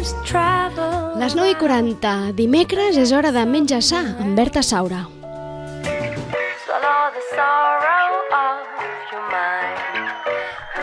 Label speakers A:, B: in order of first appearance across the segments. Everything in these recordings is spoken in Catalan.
A: Les 9 i 40, dimecres és hora de menjar sa amb Berta Saura.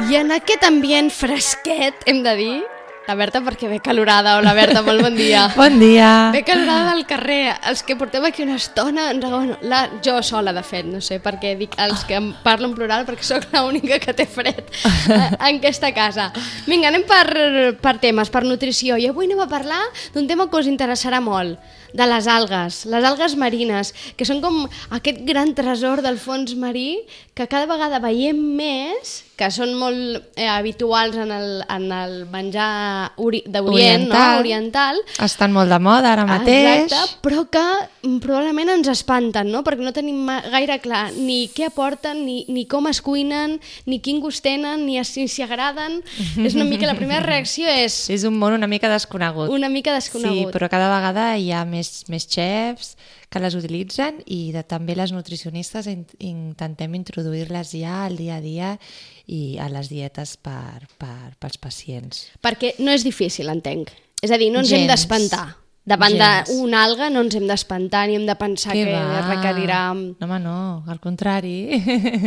A: I en aquest ambient fresquet, hem de dir, la Berta perquè ve calorada. Hola Berta, molt bon dia.
B: Bon dia.
A: Ve calorada del carrer. Els que portem aquí una estona, ens bueno, la, jo sola, de fet, no sé per què dic els que em parlo en plural, perquè sóc l'única que té fred eh, en aquesta casa. Vinga, anem per, per temes, per nutrició. I avui anem a parlar d'un tema que us interessarà molt, de les algues, les algues marines, que són com aquest gran tresor del fons marí que cada vegada veiem més, que són molt eh, habituals en el, en el menjar ori- d'Orient, no?
B: Oriental. Estan molt de moda ara mateix.
A: Exacte, però que mm, probablement ens espanten, no? Perquè no tenim gaire clar ni què aporten, ni, ni com es cuinen, ni quin gust tenen, ni si s'hi agraden. és una mica, la primera reacció és
B: És un món una mica desconegut.
A: una mica
B: Sí,
A: desconegut.
B: però cada vegada hi ha més, més xefs que les utilitzen i de, també les nutricionistes in, intentem introduir-les ja al dia a dia i a les dietes per, per, pels pacients.
A: Perquè no és difícil, entenc. És a dir, no ens hem
B: Gens.
A: d'espantar. Davant d'una alga no ens hem d'espantar ni hem de pensar que, requerirà...
B: No, home, no, al contrari.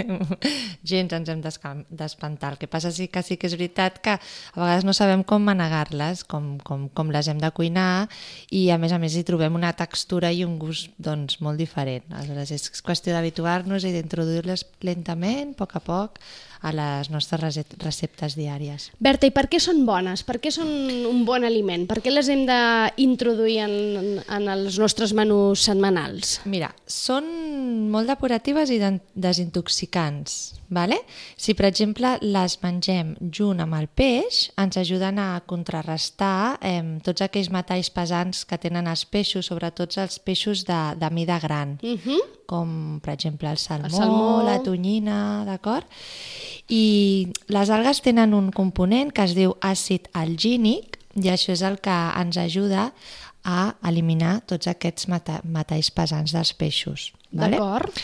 B: Gens ens hem d'espantar. El que passa sí que sí que és veritat que a vegades no sabem com manegar-les, com, com, com les hem de cuinar i a més a més hi trobem una textura i un gust doncs, molt diferent. Aleshores és qüestió d'habituar-nos i d'introduir-les lentament, a poc a poc, a les nostres rece- receptes diàries.
A: Berta, i per què són bones? Per què són un bon aliment? Per què les hem d'introduir en, en els nostres menús setmanals?
B: Mira, són molt depuratives i den- desintoxicants. Vale? Si, per exemple, les mengem junt amb el peix, ens ajuden a contrarrestar eh, tots aquells metalls pesants que tenen els peixos, sobretot els peixos de, de mida gran,
A: Uh -huh.
B: com, per exemple, el salmó,
A: El salmó.
B: la tonyina, d'acord? I les algues tenen un component que es diu àcid algínic i això és el que ens ajuda a eliminar tots aquests meta metalls pesants dels peixos. Vale?
A: D'acord.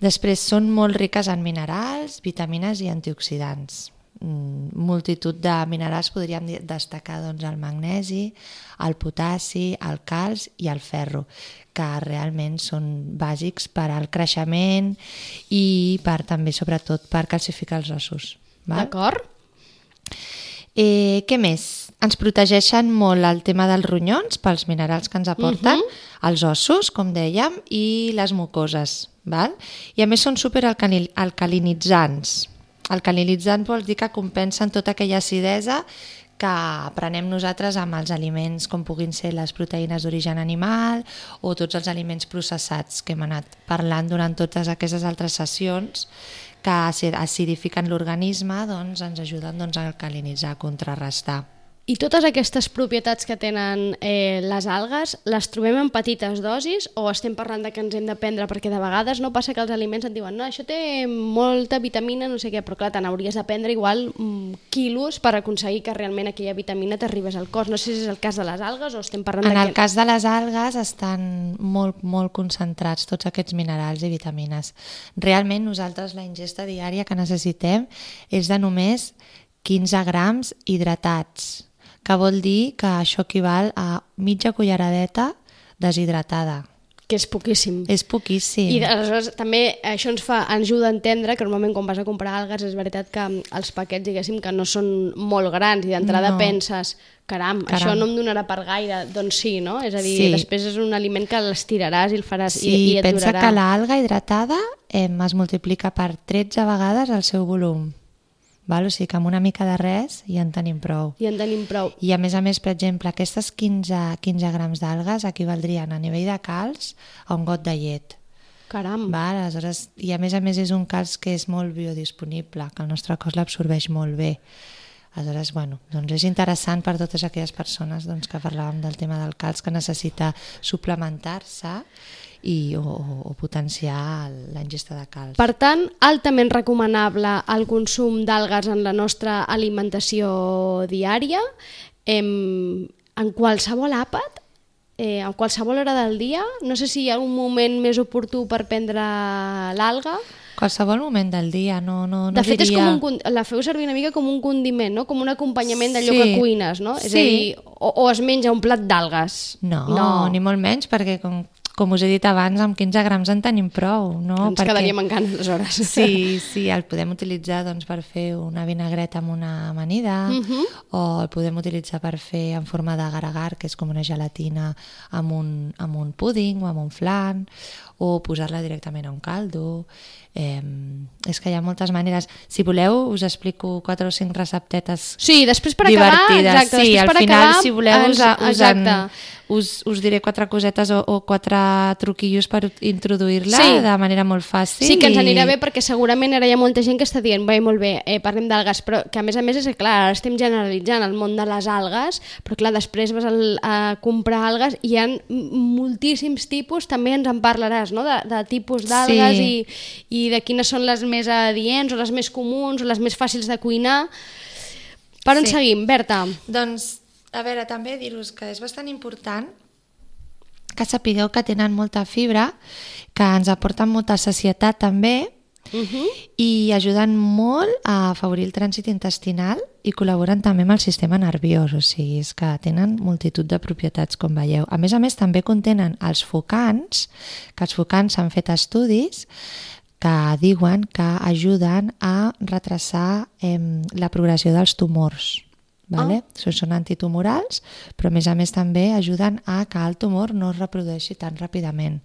B: Després són molt riques en minerals, vitamines i antioxidants. Mm, multitud de minerals podríem destacar doncs, el magnesi, el potassi, el calç i el ferro, que realment són bàsics per al creixement i per també, sobretot, per calcificar els ossos.
A: D'acord.
B: Eh, què més? Ens protegeixen molt el tema dels ronyons pels minerals que ens aporten, els ossos, com dèiem, i les mucoses. Val? I a més són superalcalinitzants. Alcalinitzants vol dir que compensen tota aquella acidesa que prenem nosaltres amb els aliments com puguin ser les proteïnes d'origen animal o tots els aliments processats que hem anat parlant durant totes aquestes altres sessions que acid- acidifiquen l'organisme doncs, ens ajuden doncs, a alcalinitzar, a contrarrestar.
A: I totes aquestes propietats que tenen eh, les algues, les trobem en petites dosis o estem parlant de que ens hem de prendre? Perquè de vegades no passa que els aliments et diuen no, això té molta vitamina, no sé què, però clar, te n'hauries de prendre igual mm, quilos per aconseguir que realment aquella vitamina t'arribés al cos. No sé si és el cas de les algues o estem parlant
B: En
A: de
B: el
A: que...
B: cas de les algues estan molt, molt concentrats tots aquests minerals i vitamines. Realment nosaltres la ingesta diària que necessitem és de només 15 grams hidratats, que vol dir que això equival a mitja culleradeta deshidratada.
A: que és poquíssim.
B: És poquíssim.
A: I aleshores també això ens fa ens ajuda a entendre que normalment quan vas a comprar algues és veritat que els paquets diguéssim que no són molt grans i d'entrada
B: No.
A: penses caram,
B: Caram.
A: això no em donarà per gaire doncs sí, no? És a dir,
B: Sí.
A: després és un aliment que l'estiraràs i el faràs
B: Sí,
A: i, i et
B: pensa
A: durarà.
B: que l'alga hidratada eh, es multiplica per 13 vegades el seu volum. Val? O sigui que amb una mica de res ja en tenim prou.
A: I en tenim prou.
B: I a més a més, per exemple, aquestes 15, 15 grams d'algues equivaldrien a nivell de calç a un got de llet.
A: Caram.
B: Val? Aleshores, I a més a més és un calç que és molt biodisponible, que el nostre cos l'absorbeix molt bé. Aleshores, bueno, doncs és interessant per totes aquelles persones doncs, que parlàvem del tema del calç que necessita suplementar-se i, o, o, potenciar la ingesta de calç.
A: Per tant, altament recomanable el consum d'algues en la nostra alimentació diària, em, en qualsevol àpat, eh, en qualsevol hora del dia. No sé si hi ha un moment més oportú per prendre l'alga.
B: Qualsevol moment del dia, no, no, no
A: De fet, és
B: diria...
A: com un, la feu servir una mica com un condiment, no? com un acompanyament d'allò
B: Sí.
A: que cuines, no? És a dir, o, o es menja un plat d'algues.
B: No, no, ni molt menys, perquè com, com us he dit abans, amb 15 grams en tenim prou, no?
A: Ens quedaríem en gana, aleshores.
B: Sí, sí, el podem utilitzar doncs, per fer una vinagreta amb una amanida
A: Mhm.
B: o el podem utilitzar per fer en forma d'agar-agar, que és com una gelatina amb un, amb un púding o amb un flan, o posar-la directament a un caldo. Eh, és que hi ha moltes maneres. Si voleu, us explico quatre o cinc receptetes
A: Sí, després per acabar,
B: divertides.
A: exacte,
B: sí,
A: després
B: al
A: per
B: final,
A: acabar,
B: si voleu, us,
A: ens-
B: us, en. Us, us diré quatre cosetes o, o quatre truquillos per introduir-la
A: Sí.
B: de manera molt fàcil.
A: Sí, que ens
B: i-
A: anirà bé perquè segurament ara hi ha molta gent que està dient bé, molt bé, eh, parlem d'algues, però que a més a més és que clar, ara estem generalitzant el món de les algues, però clar, després vas al, a comprar algues i hi ha moltíssims tipus, també ens en parlaràs, no?, de, de tipus d'algues
B: Sí.
A: i, i de quines són les més adients o les més comuns o les més fàcils de cuinar. Per on
B: Sí.
A: seguim, Berta?
B: Doncs, a veure, també dir-vos que és bastant important que sapigueu que tenen molta fibra, que ens aporten molta sacietat també
A: Uh -huh.
B: i ajuden molt a afavorir el trànsit intestinal i col·laboren també amb el sistema nerviós, o sigui, és que tenen multitud de propietats, com veieu. A més a més, també contenen els focants, que els focants s'han fet estudis que diuen que ajuden a retrasar eh, la progressió dels tumors. Vale? Oh. Són antitumorals, però a més a més també ajuden a que el tumor no es reprodueixi tan ràpidament.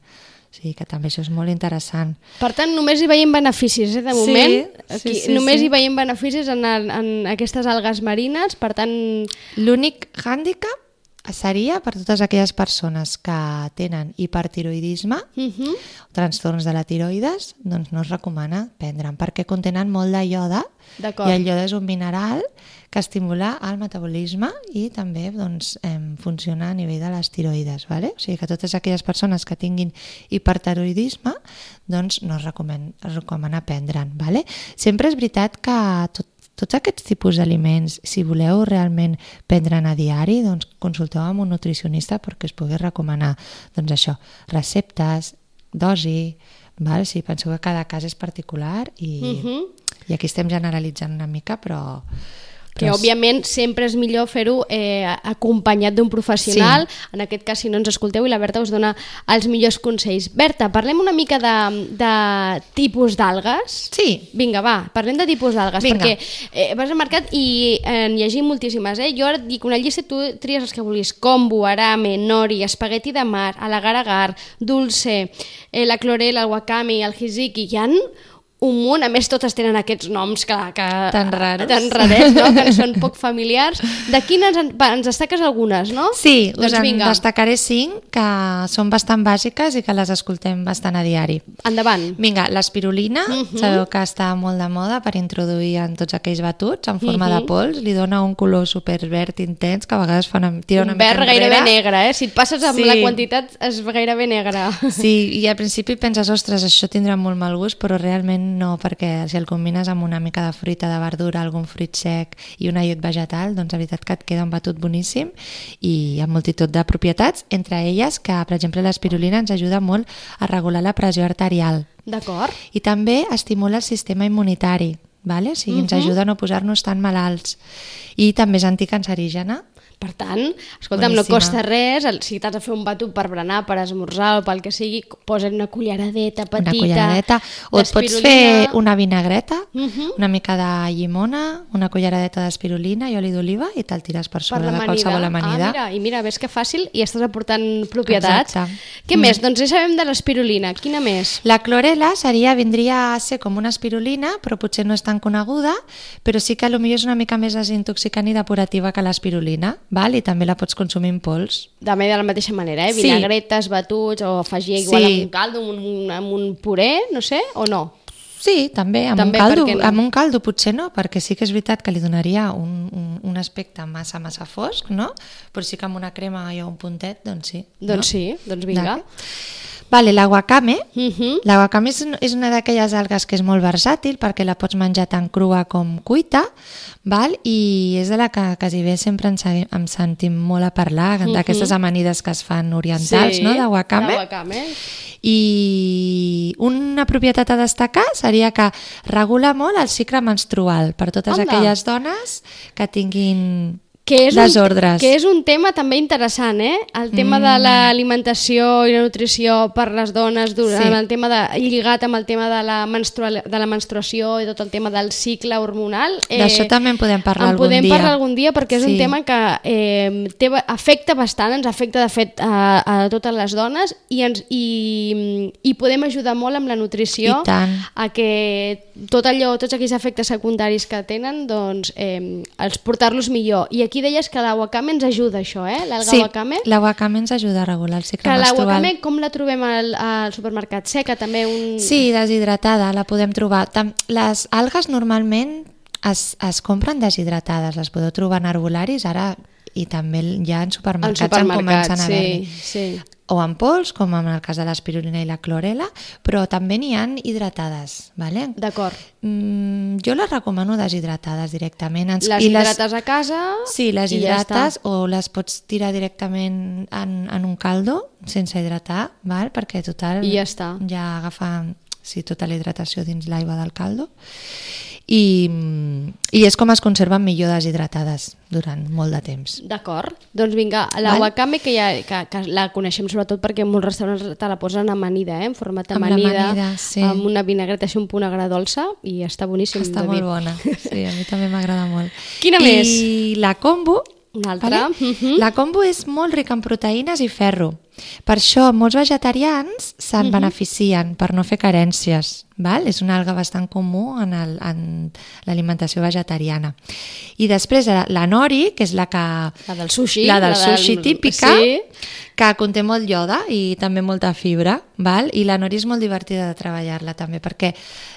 B: O sigui que també això és molt interessant.
A: Per tant, només hi veiem beneficis, eh, de moment.
B: sí,
A: Aquí,
B: sí,
A: només
B: sí.
A: hi veiem beneficis en, en aquestes algues marines, per tant...
B: L'únic hàndicap seria per totes aquelles persones que tenen hipertiroidisme,
A: Uh -huh.
B: trastorns de la tiroides, doncs no es recomana prendre'n perquè contenen molt de iode i el iode és un mineral que estimula el metabolisme i també doncs, em, funciona a nivell de les tiroides. Vale? O sigui que totes aquelles persones que tinguin hipertiroidisme doncs no es recomana, es recomana prendre'n. Vale? Sempre és veritat que tot, tots aquests tipus d'aliments, si voleu realment prendre'n a diari, doncs consulteu amb un nutricionista perquè us pugui recomanar doncs això, receptes, dosi, val? si penseu que cada cas és particular i,
A: Mhm.
B: i aquí estem generalitzant una mica, però...
A: Que, òbviament, sempre és millor fer-ho eh, acompanyat d'un professional. Sí. En aquest cas, si no ens escolteu, i la Berta us dona els millors consells. Berta, parlem una mica de, de tipus d'algues.
B: Sí.
A: Vinga, va, parlem de tipus d'algues, perquè eh, vas al mercat i en llegim moltíssimes, eh? Jo ara et dic una llista tu tries els que vulguis. Kombu, arame, nori, espagueti de mar, alagar-agar, dulce, eh, la clorela, el wakame, el hiziki, hi ha un munt, a més totes tenen aquests noms que, que,
B: Tan raros.
A: tan rarets, no? que ens són poc familiars. De quines en, va, ens destaques algunes, no?
B: Sí, us
A: doncs
B: en
A: vinga,
B: destacaré cinc que són bastant bàsiques i que les escoltem bastant a diari.
A: endavant.
B: Vinga, l'espirulina,
A: Mhm.
B: sabeu que està molt de moda per introduir en tots aquells batuts en forma de
A: Mhm.
B: pols, li dona un color superverd intens que a vegades fa una, tira una
A: Un verd
B: mica
A: gairebé
B: enrere.
A: negre, eh? Si et passes amb
B: Sí.
A: la quantitat és gairebé negre.
B: Sí, i al principi penses, ostres, això tindrà molt mal gust, però realment no, perquè si el combines amb una mica de fruita, de verdura, algun fruit sec i una llet vegetal, doncs la veritat que et queda un batut boníssim i amb multitud de propietats, entre elles que, per exemple, l'espirulina ens ajuda molt a regular la pressió arterial
A: D'acord.
B: i també estimula el sistema immunitari, vale? o sigui, ens ajuda a no posar-nos tan malalts i també és anticancerígena
A: Per tant, escolta'm, no
B: Boníssima.
A: costa res, si t'has de fer un batut per berenar, per esmorzar o pel que sigui, posa't una culleradeta petita.
B: una culleradeta, o et pots fer una vinagreta,
A: Mhm.
B: una mica de llimona, una culleradeta d'espirulina i oli d'oliva i te'l tires per
A: per
B: sobre de
A: l'amanida.
B: qualsevol amanida.
A: Ah, mira, i mira, ves que fàcil i estàs aportant propietats.
B: Exacte.
A: Què més? Doncs ja sabem de l'espirulina. Quina més?
B: La clorela seria, vindria a ser com una espirulina, però potser no és tan coneguda, però sí que potser és una mica més desintoxicant i depurativa que l'espirulina, val? i també la pots consumir en pols.
A: També de la mateixa manera, eh?
B: Sí.
A: Vinagretes, batuts, o afegir igual
B: Sí.
A: amb un caldo, amb un, amb un puré, no sé, o no?
B: Sí, també, amb,
A: També,
B: un caldo,
A: no?
B: amb un caldo potser no, perquè sí que és veritat que li donaria un, un, un aspecte massa, massa fosc, no? Però sí que amb una crema i un puntet, doncs sí.
A: Doncs
B: no?
A: sí, doncs vinga.
B: Vale, vale la wakame,
A: Uh -huh.
B: la wakame és, és una d'aquelles algues que és molt versàtil perquè la pots menjar tant crua com cuita, val? i és de la que quasi bé sempre ens, em sentim molt a parlar, d'aquestes amanides que es fan orientals, no?, de wakame.
A: De wakame.
B: I una propietat a destacar seria que regula molt el cicle menstrual per totes
A: Anda.
B: aquelles dones que tinguin
A: Que és,
B: desordres.
A: un, que és un tema també interessant, eh? El tema mm. de l'alimentació i la nutrició per les dones, durant
B: Sí.
A: el tema de, lligat amb el tema de la, menstrual, de la menstruació i tot el tema del cicle hormonal.
B: D'això també en podem parlar
A: en
B: algun
A: podem
B: dia.
A: parlar algun dia perquè és
B: Sí.
A: un tema que eh, té, afecta bastant, ens afecta de fet a, a totes les dones i, ens, i, i podem ajudar molt amb la nutrició a que tot allò, tots aquells efectes secundaris que tenen, doncs, eh, els portar-los millor. I aquí deies que la wakame ens ajuda, això, eh? L'alga
B: sí,
A: wakame.
B: la wakame ens ajuda a regular el cicle
A: Que la wakame, com la trobem al, al supermercat? Seca, també un...
B: Sí, deshidratada, la podem trobar. Les algues normalment es, es compren deshidratades, les podeu trobar en arbolaris ara i també ja en
A: en
B: supermercats, en comencen a
A: sí,
B: haver-hi.
A: sí.
B: O en pols, com en el cas de l'espirulina i la clorela, però també n'hi han hidratades. Vale?
A: D'acord.
B: Mm, jo les recomano deshidratades directament. Ens-
A: Les
B: i
A: hidrates a casa
B: Sí, les
A: ja
B: hidrates
A: està.
B: o les pots tirar directament en, en un caldo sense hidratar, val? perquè total
A: I ja està.
B: ja agafa sí, tota la hidratació dins l'aigua del caldo i, i és com es conserven millor deshidratades durant molt de temps.
A: D'acord. Doncs vinga, la
B: Val.
A: wakame, que, ja, que, que la coneixem sobretot perquè en molts restaurants te la posen amanida, eh? en format
B: Amb
A: amanida,
B: sí.
A: amb una vinagreta així un punt agradolça i està boníssim.
B: Està
A: David.
B: molt bona, sí, a mi també m'agrada molt.
A: Quina
B: I
A: més?
B: la combo,
A: Una altra. Mhm.
B: la combo és molt rica en proteïnes i ferro. Per això molts vegetarians se'n
A: Mhm.
B: beneficien per no fer carències. Val? És una alga bastant comú en en l'alimentació vegetariana. I després la, la nori, que és la que...
A: La del sushi.
B: La del
A: la del-
B: sushi típica,
A: Sí.
B: que conté molt ioda i també molta fibra, val? i la nori és molt divertida de treballar-la també, perquè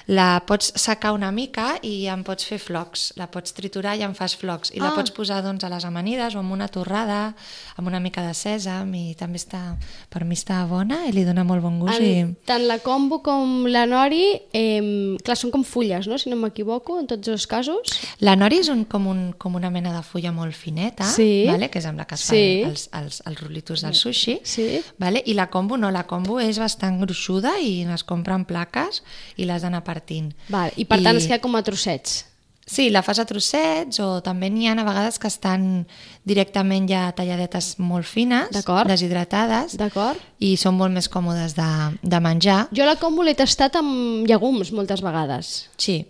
B: la pots secar una mica i en pots fer flocs, la pots triturar i en fas flocs, i la
A: Ah.
B: pots posar doncs, a les amanides o amb una torrada, amb una mica de sèsam, i també està, per mi està bona i li dona molt bon gust.
A: En,
B: I...
A: tant la combo com la nori, eh, clar, són com fulles, no? si no m'equivoco, en tots els casos.
B: La nori és un, com, un, com una mena de fulla molt fineta,
A: Sí.
B: vale? que és amb la que es
A: Sí.
B: fan els, els, els rolitos del sushi,
A: Sí.
B: vale? i la combo no, la combo és bastant gruixuda i es compren plaques i les han anar partint.
A: Val. I per tant es queda com a trossets.
B: Sí, la fas a trossets o també n'hi ha a vegades que estan directament ja talladetes molt fines, deshidratades, i són molt més còmodes de, de menjar.
A: Jo la combo l'he tastat amb llegums moltes vegades.
B: Sí,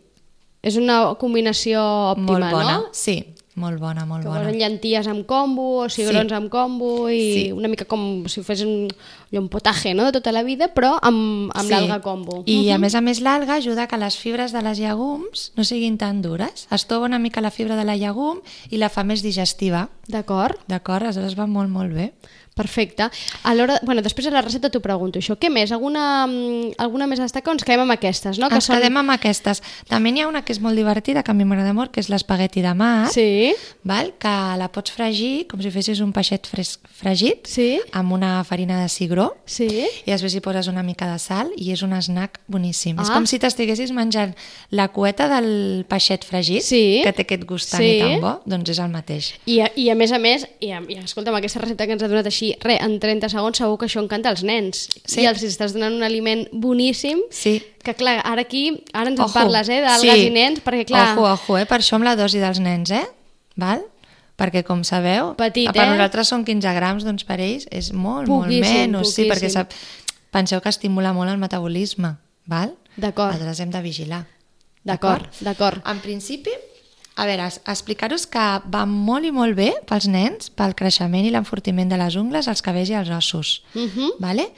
A: És una combinació òptima,
B: molt bona.
A: no?
B: Sí, molt bona, molt
A: Que
B: bona.
A: posen llenties amb combo, o cigrons
B: Sí.
A: amb combo, i
B: Sí.
A: una mica com si fes un, un potaje no? de tota la vida, però amb, amb l'alga combo.
B: I a més a més l'alga ajuda que les fibres de les llegums no siguin tan dures. Es tova una mica la fibra de la llegum i la fa més digestiva.
A: D'acord?
B: D'acord? Aleshores va molt, molt bé.
A: Perfecte. A l'hora, bueno, després de la recepta t'ho pregunto això. Què més? Alguna, mm, alguna més a destacar? Ens quedem amb aquestes, no?
B: No, Ens quedem amb aquestes. També n'hi ha una que és molt divertida, que a mi m'agrada molt, que és l'espagueti de mar,
A: Sí,
B: val? que la pots fregir com si fessis un peixet fres fregit
A: sí,
B: amb una farina de cigró
A: sí.
B: i després hi poses una mica de sal i és un snack boníssim. És
A: Ah.
B: com si t'estiguessis menjant la cueta del peixet fregit,
A: Sí.
B: que té aquest gust tan
A: Sí.
B: i tan bo, doncs és el mateix.
A: I, a- I a més a més, i, a, i escolta'm, aquesta recepta que ens ha donat així, re, en 30 segons segur que això encanta als nens.
B: Sí.
A: I els estàs donant un aliment boníssim,
B: Sí.
A: que clar, ara aquí, ara ens en
B: Ojo.
A: parles, eh, d'algues
B: Sí.
A: i nens, perquè clar...
B: Ojo, ojo, eh? per això amb la dosi dels nens, eh? Val? Perquè, com sabeu,
A: Petit,
B: per
A: eh?
B: nosaltres són 15 grams, doncs per ells és molt,
A: Poquíssim,
B: molt menys. Sí, perquè
A: poquíssim.
B: sap, penseu que estimula molt el metabolisme, val?
A: D'acord.
B: Aleshores hem de vigilar.
A: D'acord, d'acord.
B: En principi, a veure, explicar-vos que va molt i molt bé pels nens, pel creixement i l'enfortiment de les ungles, els cabells i els ossos.
A: Mhm.
B: vale?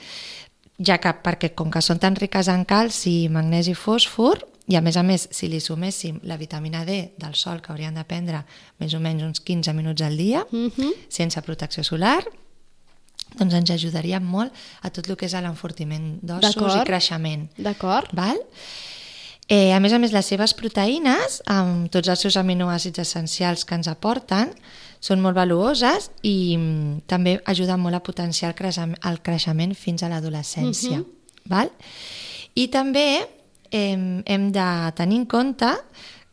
B: ja que perquè com que són tan riques en calci, magnesi i fòsfor, i a més a més, si li suméssim la vitamina D del sol que haurien de prendre més o menys uns 15 minuts al dia,
A: Mhm.
B: sense protecció solar, doncs ens ajudaria molt a tot el que és l'enfortiment d'ossos i
A: D'acord.
B: creixement.
A: D'acord.
B: Val? Eh, a més a més, les seves proteïnes, amb tots els seus aminoàcids essencials que ens aporten, són molt valuoses i mm, també ajuden molt a potenciar el, creixement, el creixement fins a l'adolescència. val? I també eh, hem de tenir en compte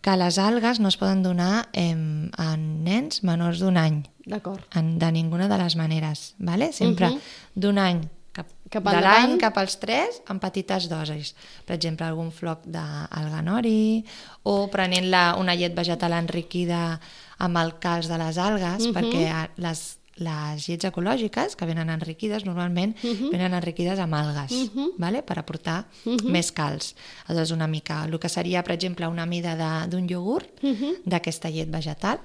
B: que les algues no es poden donar eh, a nens menors d'un any,
A: D'acord.
B: de ninguna de les maneres. Vale? Sempre
A: Mhm.
B: d'un any cap, de l'any cap als 3 en petites dosis. Per exemple, algun floc d'alga nori o prenent la, una llet vegetal enriquida amb el calç de les algues,
A: Mhm.
B: perquè a- les, les llets ecològiques que venen enriquides normalment
A: Mhm.
B: venen enriquides amb algues vale? per aportar
A: Mhm.
B: més calç. Aleshores, una mica, el que seria, per exemple, una mida d'un iogurt
A: Mhm.
B: d'aquesta llet vegetal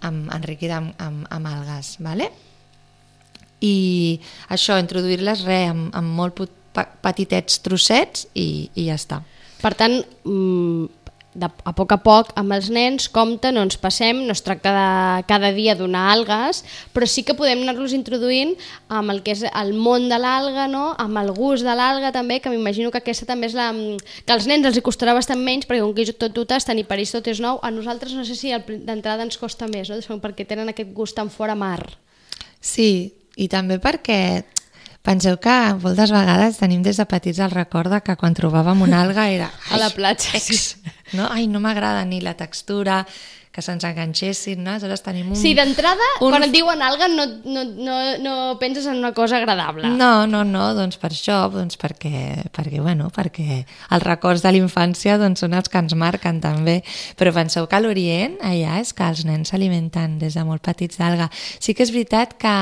B: amb, enriquida amb, amb, amb algues. Vale? I això, introduir-les re, amb, amb molt petitets trossets i, i ja està.
A: Per tant, mm, de, a poc a poc amb els nens, compte, no ens passem, no es tracta de cada dia donar algues, però sí que podem anar-los introduint amb el que és el món de l'alga, no? amb el gust de l'alga també, que m'imagino que aquesta també és la... que als nens els hi costarà bastant menys, perquè com que tot tu t'has, tenir París tot és nou, a nosaltres no sé si d'entrada ens costa més, no? perquè tenen aquest gust tan fora mar.
B: Sí, i també perquè penseu que moltes vegades tenim des de petits el record de que quan trobàvem una alga era...
A: A la
B: "Ai,
A: platja,
B: ex". No? Ai, no m'agrada ni la textura, que se'ns enganxessin, no? Aleshores tenim un...
A: Sí, d'entrada,
B: un-
A: quan et diuen alga no, no, no, no penses en una cosa agradable.
B: No, no, no, doncs per això, doncs perquè, perquè, bueno, perquè els records de la infància doncs, són els que ens marquen també. Però penseu que a l'Orient, allà, és que els nens s'alimenten des de molt petits d'alga. Sí que és veritat que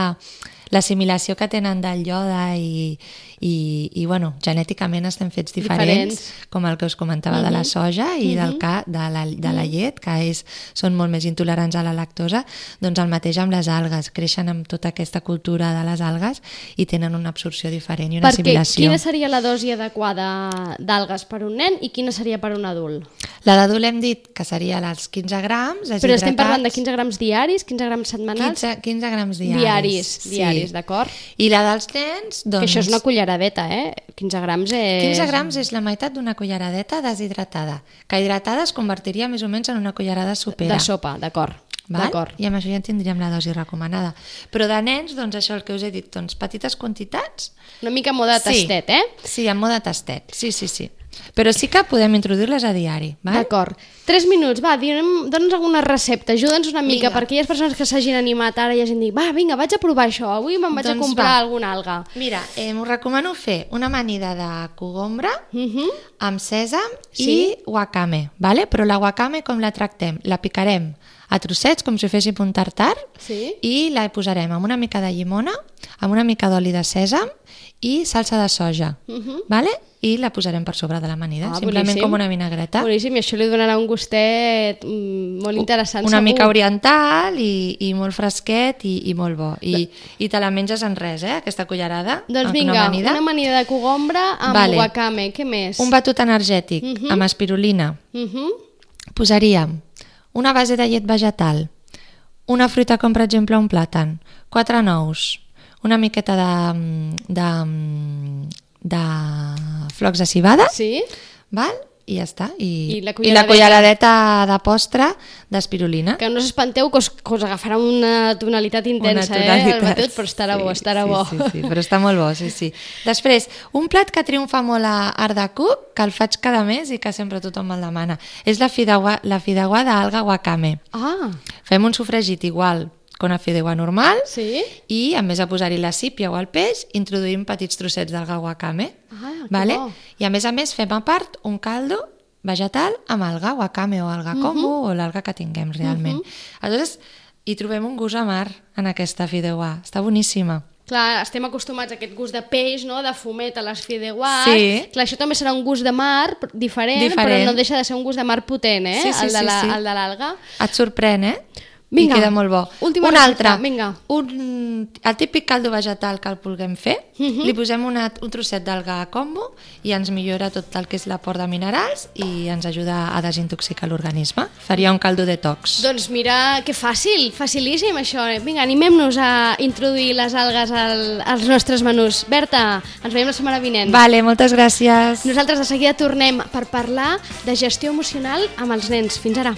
B: l'assimilació que tenen del ioda i, i, i bueno, genèticament estem fets diferents,
A: Diferents.
B: com el que us comentava de la soja i del ca, de, la, de la llet, que és, són molt més intolerants a la lactosa, doncs el mateix amb les algues, creixen amb tota aquesta cultura de les algues i tenen una absorció diferent i una
A: Perquè
B: assimilació.
A: quina seria la dosi adequada d'algues per un nen i quina seria per un adult?
B: La d'adult hem dit que seria els 15 grams
A: Però estem parlant de
B: deshidratats,
A: 15 grams diaris, 15 grams setmanals?
B: 15, 15 grams diaris.
A: diaris,
B: sí.
A: Diaris, d'acord?
B: I la dels nens, doncs...
A: Que això és una culleradeta, eh? 15 grams és...
B: 15 grams és la meitat d'una culleradeta deshidratada, que hidratada es convertiria més o menys en una cullerada sopera.
A: De sopa, d'acord. D'acord.
B: I amb això ja en tindríem la dosi recomanada. Però de nens, doncs això el que us he dit, doncs petites quantitats.
A: Una mica moda tastet, eh?
B: Sí, en mode tastet, sí, sí, sí. Però sí que podem introduir-les a diari?
A: D'acord. Tres minuts, va, dona'ns alguna recepta, ajuda'ns una mica,
B: Vinga.
A: per aquelles persones que s'hagin animat ara i hagin dit, va, vinga, vaig a provar això, avui me'n vaig
B: Doncs
A: a comprar
B: va.
A: alguna alga.
B: Mira, eh, us recomano fer una amanida de cogombra
A: Uh -huh.
B: amb sèsam
A: Sí.
B: i wakame, vale? però la wakame com la tractem? La picarem a trossets com si féssim un tartar
A: Sí.
B: i la posarem amb una mica de llimona, amb una mica d'oli de sèsam i salsa de soja,
A: Mhm.
B: vale? i la posarem per sobre de l'amanida,
A: Ah,
B: simplement
A: boníssim.
B: com una vinagreta.
A: Boníssim, i això li donarà un gustet mm, molt interessant,
B: una
A: segur.
B: mica oriental i, i molt fresquet i, i molt bo. I, I te la menges en res, eh, aquesta cullerada.
A: Doncs vinga,
B: una amanida.
A: una amanida de cogombra amb
B: Vale.
A: wakame, què més?
B: Un batut energètic
A: Mhm.
B: amb espirulina.
A: Uh -huh.
B: Posaríem una base de llet vegetal, una fruita com per exemple un plàtan, quatre nous, una miqueta de, de, de flocs de cibada,
A: Sí?
B: val? i ja està. I,
A: I la
B: i la
A: culleradeta.
B: culleradeta de postre d'espirulina.
A: Que no us espanteu que us, que us agafarà una tonalitat intensa,
B: Una
A: eh, el
B: tonalitat,
A: batut, però estarà bo, estarà
B: sí,
A: bo.
B: Sí, sí, però està molt bo, sí, sí. Després, un plat que triomfa molt a Art de Cook, que el faig cada mes i que sempre tothom me'l demana, és la fideuà, la fideuà d'alga wakame.
A: Ah,
B: Fem un sofregit igual que una fideuà normal
A: sí?
B: i, en més de posar-hi la sípia o el peix, introduïm petits trossets d'alga wakame.
A: Ah,
B: vale? I a més a més fem a part un caldo vegetal amb alga wakame o alga
A: Mhm.
B: kombu o l'alga que tinguem realment. Aleshores, hi trobem un gust amar en aquesta fideuà. Està boníssima.
A: Clar, estem acostumats a aquest gust de peix, no? de fumet a les fideuàs.
B: Sí.
A: Clar, això també serà un gust de mar diferent,
B: Diferent.
A: però no deixa de ser un gust de mar potent, eh?
B: Sí, sí,
A: el de
B: sí,
A: la-
B: sí.
A: el de l'alga.
B: Et sorprèn, eh?
A: Vinga,
B: I queda molt bo.
A: última
B: un
A: recepta,
B: altre,
A: vinga.
B: Un, el típic caldo vegetal que el vulguem fer,
A: Mhm.
B: li posem una, un trosset d'alga a combo i ens millora tot el que és l'aport de minerals i ens ajuda a desintoxicar l'organisme. Faria un caldo detox.
A: Doncs mira, que fàcil, facilíssim això. Vinga, animem-nos a introduir les algues al, als nostres menús. Berta, ens veiem la setmana vinent.
B: Vale, moltes gràcies.
A: Nosaltres de seguida tornem per parlar de gestió emocional amb els nens. Fins ara.